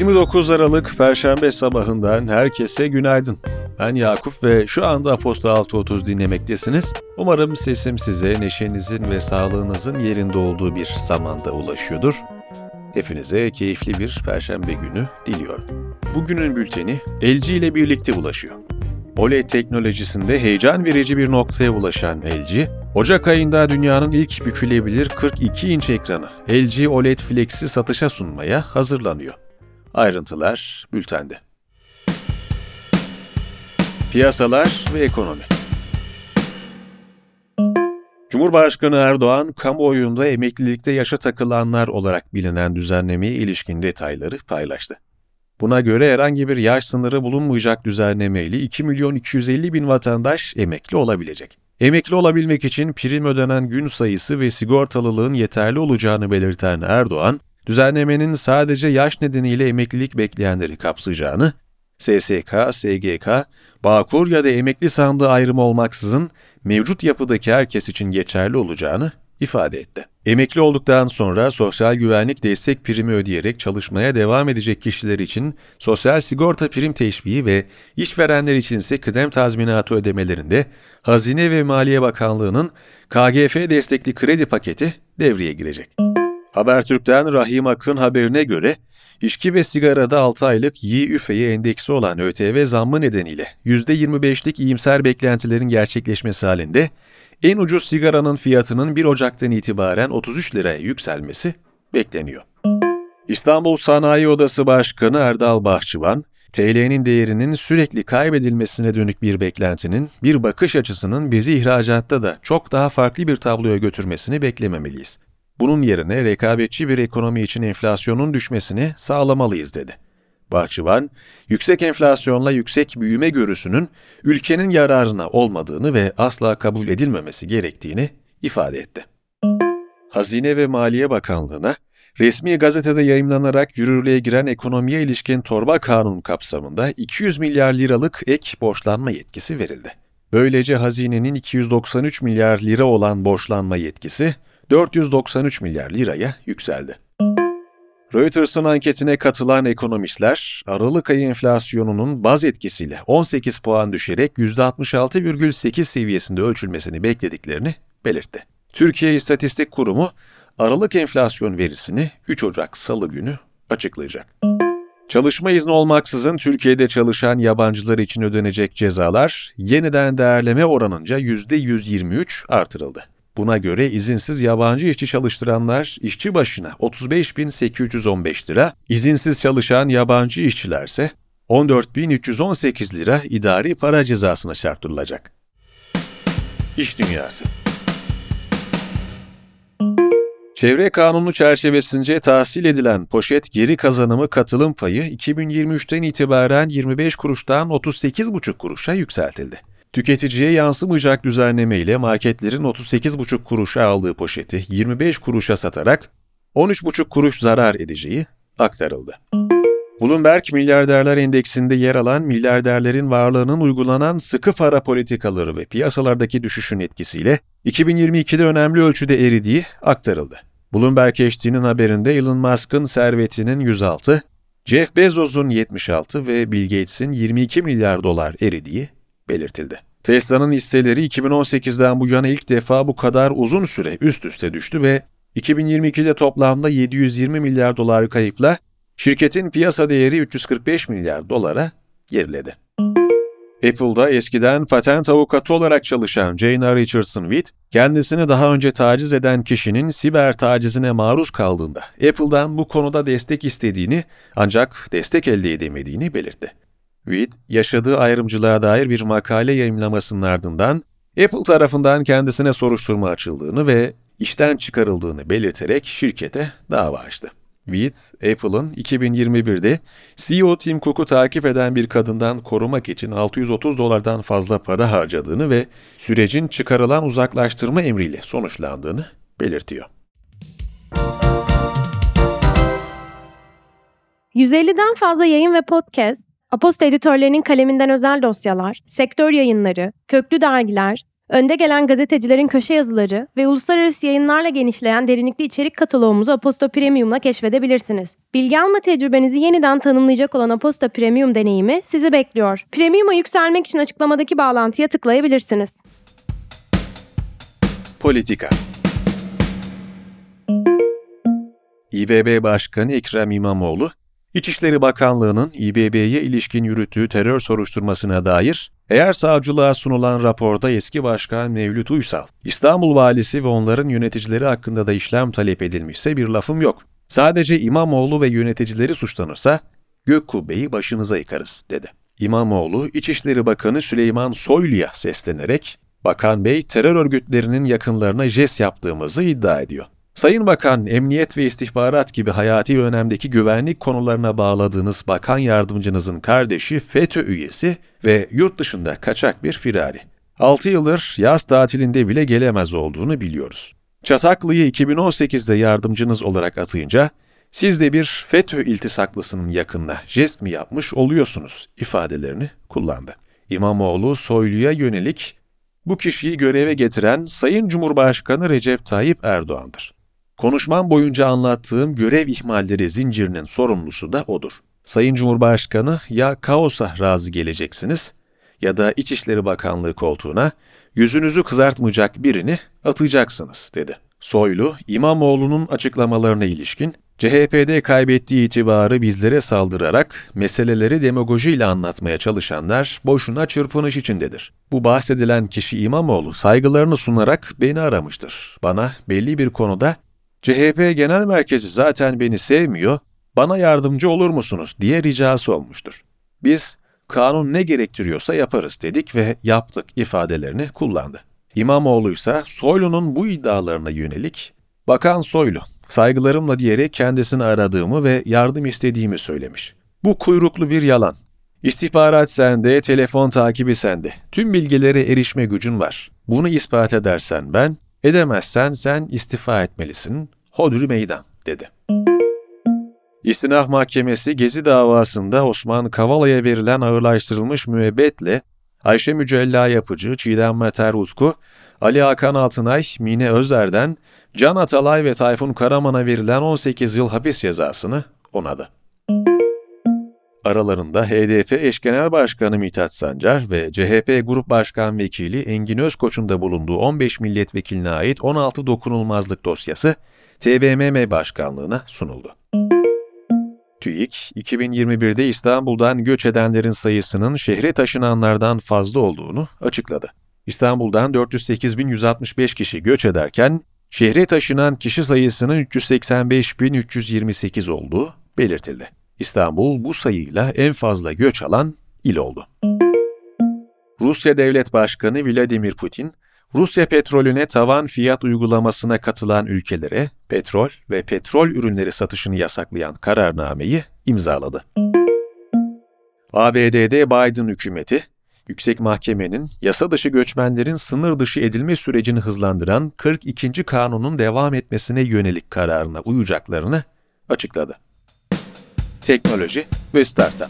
29 Aralık Perşembe sabahından herkese günaydın. Ben Yakup ve şu anda Aposto 6.30 dinlemektesiniz. Umarım sesim size neşenizin ve sağlığınızın yerinde olduğu bir zamanda ulaşıyordur. Hepinize keyifli bir Perşembe günü diliyorum. Bugünün bülteni LG ile birlikte ulaşıyor. OLED teknolojisinde heyecan verici bir noktaya ulaşan LG, Ocak ayında dünyanın ilk bükülebilir 42 inç ekranı LG OLED Flex'i satışa sunmaya hazırlanıyor. Ayrıntılar bültende. Piyasalar ve ekonomi Cumhurbaşkanı Erdoğan, kamuoyunda emeklilikte yaşa takılanlar olarak bilinen düzenlemeye ilişkin detayları paylaştı. Buna göre herhangi bir yaş sınırı bulunmayacak düzenlemeyle 2 milyon 250 bin vatandaş emekli olabilecek. Emekli olabilmek için prim ödenen gün sayısı ve sigortalılığın yeterli olacağını belirten Erdoğan, düzenlemenin sadece yaş nedeniyle emeklilik bekleyenleri kapsayacağını, SSK, SGK, Bağkur ya da emekli sandığı ayrımı olmaksızın mevcut yapıdaki herkes için geçerli olacağını ifade etti. Emekli olduktan sonra sosyal güvenlik destek primi ödeyerek çalışmaya devam edecek kişiler için sosyal sigorta prim teşviği ve işverenler için ise kıdem tazminatı ödemelerinde Hazine ve Maliye Bakanlığı'nın KGF destekli kredi paketi devreye girecek. Habertürk'ten Rahim Akın haberine göre İçki ve sigarada 6 aylık YİÜFE'ye endeksi olan ÖTV zammı nedeniyle %25'lik iyimser beklentilerin gerçekleşmesi halinde en ucuz sigaranın fiyatının 1 Ocak'tan itibaren 33 liraya yükselmesi bekleniyor. İstanbul Sanayi Odası Başkanı Erdal Bahçıvan, TL'nin değerinin sürekli kaybedilmesine dönük bir beklentinin, bir bakış açısının bizi ihracatta da çok daha farklı bir tabloya götürmesini beklememeliyiz. Bunun yerine rekabetçi bir ekonomi için enflasyonun düşmesini sağlamalıyız dedi. Bahçıvan, yüksek enflasyonla yüksek büyüme görüsünün ülkenin yararına olmadığını ve asla kabul edilmemesi gerektiğini ifade etti. Hazine ve Maliye Bakanlığı'na resmi gazetede yayımlanarak yürürlüğe giren ekonomiye ilişkin torba kanun kapsamında 200 milyar liralık ek borçlanma yetkisi verildi. Böylece hazinenin 293 milyar lira olan borçlanma yetkisi 493 milyar liraya yükseldi. Reuters'ın anketine katılan ekonomistler, Aralık ayı enflasyonunun baz etkisiyle 18 puan düşerek %66,8 seviyesinde ölçülmesini beklediklerini belirtti. Türkiye İstatistik Kurumu, Aralık enflasyon verisini 3 Ocak Salı günü açıklayacak. Çalışma izni olmaksızın Türkiye'de çalışan yabancılar için ödenecek cezalar yeniden değerleme oranınca %123 artırıldı. Buna göre izinsiz yabancı işçi çalıştıranlar işçi başına 35.815 lira, izinsiz çalışan yabancı işçilerse 14.318 lira idari para cezasına çarptırılacak. İş Dünyası Çevre Kanunu çerçevesince tahsil edilen poşet geri kazanımı katılım payı 2023'ten itibaren 25 kuruştan 38,5 kuruşa yükseltildi. Tüketiciye yansımayacak düzenleme ile marketlerin 38,5 kuruşa aldığı poşeti 25 kuruşa satarak 13,5 kuruş zarar edeceği aktarıldı. Bloomberg Milyarderler Endeksinde yer alan milyarderlerin varlığının uygulanan sıkı para politikaları ve piyasalardaki düşüşün etkisiyle 2022'de önemli ölçüde eridiği aktarıldı. Bloomberg HD'nin haberinde Elon Musk'ın servetinin 106, Jeff Bezos'un 76 ve Bill Gates'in 22 milyar dolar eridiği belirtildi. Tesla'nın hisseleri 2018'den bu yana ilk defa bu kadar uzun süre üst üste düştü ve 2022'de toplamda 720 milyar dolar kayıpla şirketin piyasa değeri 345 milyar dolara geriledi. Apple'da eskiden patent avukatı olarak çalışan Jane Richardson Witt, kendisini daha önce taciz eden kişinin siber tacizine maruz kaldığında Apple'dan bu konuda destek istediğini ancak destek elde edemediğini belirtti. Reed, yaşadığı ayrımcılığa dair bir makale yayımlamasının ardından Apple tarafından kendisine soruşturma açıldığını ve işten çıkarıldığını belirterek şirkete dava açtı. Reed, Apple'ın 2021'de CEO Tim Cook'u takip eden bir kadından korumak için 630 dolardan fazla para harcadığını ve sürecin çıkarılan uzaklaştırma emriyle sonuçlandığını belirtiyor. 150'den fazla yayın ve podcast Aposta editörlerinin kaleminden özel dosyalar, sektör yayınları, köklü dergiler, Önde gelen gazetecilerin köşe yazıları ve uluslararası yayınlarla genişleyen derinlikli içerik kataloğumuzu Aposto Premium'la keşfedebilirsiniz. Bilgi alma tecrübenizi yeniden tanımlayacak olan Aposto Premium deneyimi sizi bekliyor. Premium'a yükselmek için açıklamadaki bağlantıya tıklayabilirsiniz. Politika İBB Başkanı Ekrem İmamoğlu, İçişleri Bakanlığı'nın İBB'ye ilişkin yürüttüğü terör soruşturmasına dair eğer savcılığa sunulan raporda eski başkan Mevlüt Uysal, İstanbul valisi ve onların yöneticileri hakkında da işlem talep edilmişse bir lafım yok. Sadece İmamoğlu ve yöneticileri suçlanırsa gök kubbeyi başınıza yıkarız dedi. İmamoğlu, İçişleri Bakanı Süleyman Soylu'ya seslenerek, Bakan Bey terör örgütlerinin yakınlarına jest yaptığımızı iddia ediyor. Sayın Bakan, emniyet ve istihbarat gibi hayati önemdeki güvenlik konularına bağladığınız bakan yardımcınızın kardeşi FETÖ üyesi ve yurt dışında kaçak bir firari. 6 yıldır yaz tatilinde bile gelemez olduğunu biliyoruz. Çataklı'yı 2018'de yardımcınız olarak atayınca siz de bir FETÖ iltisaklısının yakınına jest mi yapmış oluyorsunuz ifadelerini kullandı. İmamoğlu Soylu'ya yönelik bu kişiyi göreve getiren Sayın Cumhurbaşkanı Recep Tayyip Erdoğan'dır. Konuşmam boyunca anlattığım görev ihmalleri zincirinin sorumlusu da odur. Sayın Cumhurbaşkanı ya kaosa razı geleceksiniz ya da İçişleri Bakanlığı koltuğuna yüzünüzü kızartmayacak birini atacaksınız dedi. Soylu, İmamoğlu'nun açıklamalarına ilişkin CHP'de kaybettiği itibarı bizlere saldırarak meseleleri demagojiyle anlatmaya çalışanlar boşuna çırpınış içindedir. Bu bahsedilen kişi İmamoğlu saygılarını sunarak beni aramıştır. Bana belli bir konuda CHP Genel Merkezi zaten beni sevmiyor, bana yardımcı olur musunuz diye ricası olmuştur. Biz kanun ne gerektiriyorsa yaparız dedik ve yaptık ifadelerini kullandı. İmamoğlu ise Soylu'nun bu iddialarına yönelik, Bakan Soylu, saygılarımla diyerek kendisini aradığımı ve yardım istediğimi söylemiş. Bu kuyruklu bir yalan. İstihbarat sende, telefon takibi sende. Tüm bilgilere erişme gücün var. Bunu ispat edersen ben, edemezsen sen istifa etmelisin. Hodri meydan, dedi. İstinaf Mahkemesi Gezi davasında Osman Kavala'ya verilen ağırlaştırılmış müebbetle Ayşe Mücella Yapıcı, Çiğdem Meter Utku, Ali Hakan Altınay, Mine Özer'den Can Atalay ve Tayfun Karaman'a verilen 18 yıl hapis cezasını onadı. Aralarında HDP eş genel başkanı Mithat Sancar ve CHP Grup Başkan Vekili Engin Özkoç'un da bulunduğu 15 milletvekiline ait 16 dokunulmazlık dosyası TBMM Başkanlığı'na sunuldu. TÜİK, 2021'de İstanbul'dan göç edenlerin sayısının şehre taşınanlardan fazla olduğunu açıkladı. İstanbul'dan 408.165 kişi göç ederken, şehre taşınan kişi sayısının 385.328 olduğu belirtildi. İstanbul bu sayıyla en fazla göç alan il oldu. Rusya Devlet Başkanı Vladimir Putin, Rusya petrolüne tavan fiyat uygulamasına katılan ülkelere petrol ve petrol ürünleri satışını yasaklayan kararnameyi imzaladı. ABD'de Biden hükümeti, Yüksek Mahkemenin yasa dışı göçmenlerin sınır dışı edilme sürecini hızlandıran 42. kanunun devam etmesine yönelik kararına uyacaklarını açıkladı. Teknoloji ve Startup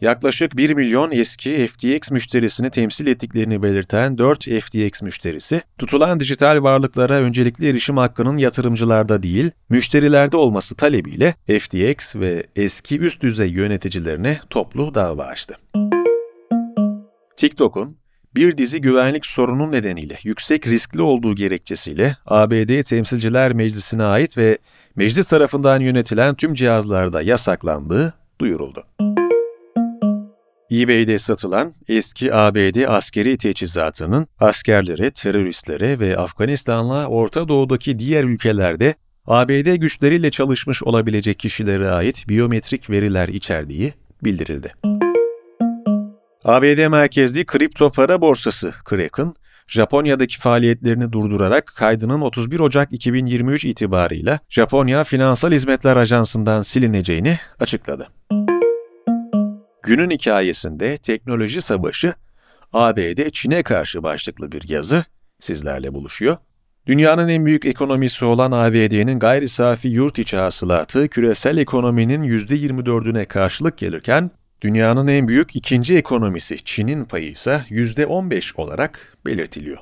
Yaklaşık 1 milyon eski FTX müşterisini temsil ettiklerini belirten 4 FTX müşterisi, tutulan dijital varlıklara öncelikli erişim hakkının yatırımcılarda değil, müşterilerde olması talebiyle FTX ve eski üst düzey yöneticilerine toplu dava açtı. TikTok'un bir dizi güvenlik sorunu nedeniyle yüksek riskli olduğu gerekçesiyle ABD Temsilciler Meclisi'ne ait ve meclis tarafından yönetilen tüm cihazlarda yasaklandığı duyuruldu. eBay'de satılan eski ABD askeri teçhizatının askerlere, teröristlere ve Afganistan'la Orta Doğu'daki diğer ülkelerde ABD güçleriyle çalışmış olabilecek kişilere ait biyometrik veriler içerdiği bildirildi. ABD merkezli kripto para borsası Kraken, Japonya'daki faaliyetlerini durdurarak kaydının 31 Ocak 2023 itibarıyla Japonya Finansal Hizmetler Ajansı'ndan silineceğini açıkladı. Günün hikayesinde teknoloji savaşı ABD Çin'e karşı başlıklı bir yazı sizlerle buluşuyor. Dünyanın en büyük ekonomisi olan ABD'nin gayri safi yurt içi hasılatı küresel ekonominin %24'üne karşılık gelirken Dünyanın en büyük ikinci ekonomisi Çin'in payı ise %15 olarak belirtiliyor.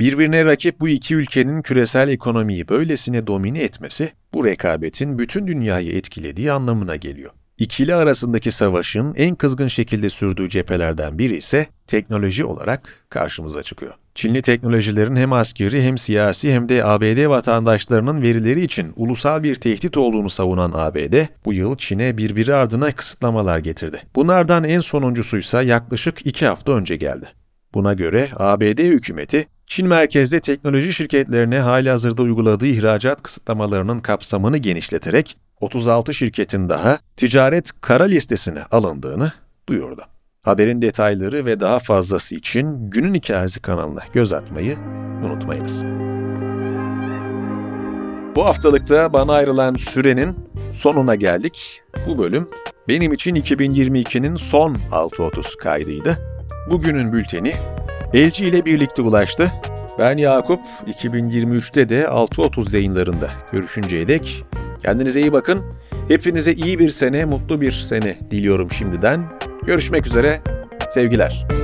Birbirine rakip bu iki ülkenin küresel ekonomiyi böylesine domine etmesi, bu rekabetin bütün dünyayı etkilediği anlamına geliyor. İkili arasındaki savaşın en kızgın şekilde sürdüğü cephelerden biri ise teknoloji olarak karşımıza çıkıyor. Çinli teknolojilerin hem askeri hem siyasi hem de ABD vatandaşlarının verileri için ulusal bir tehdit olduğunu savunan ABD, bu yıl Çin'e birbiri ardına kısıtlamalar getirdi. Bunlardan en sonuncusuysa yaklaşık iki hafta önce geldi. Buna göre ABD hükümeti, Çin merkezli teknoloji şirketlerine halihazırda uyguladığı ihracat kısıtlamalarının kapsamını genişleterek 36 şirketin daha ticaret kara listesine alındığını duyurdu. Haberin detayları ve daha fazlası için Günün Hikayesi kanalına göz atmayı unutmayınız. Bu haftalıkta bana ayrılan sürenin sonuna geldik. Bu bölüm benim için 2022'nin son 6.30 kaydıydı. Bugünün bülteni LG ile birlikte ulaştı. Ben Yakup, 2023'te de 6.30 yayınlarında görüşünceye dek kendinize iyi bakın. Hepinize iyi bir sene, mutlu bir sene diliyorum şimdiden. Görüşmek üzere, sevgiler.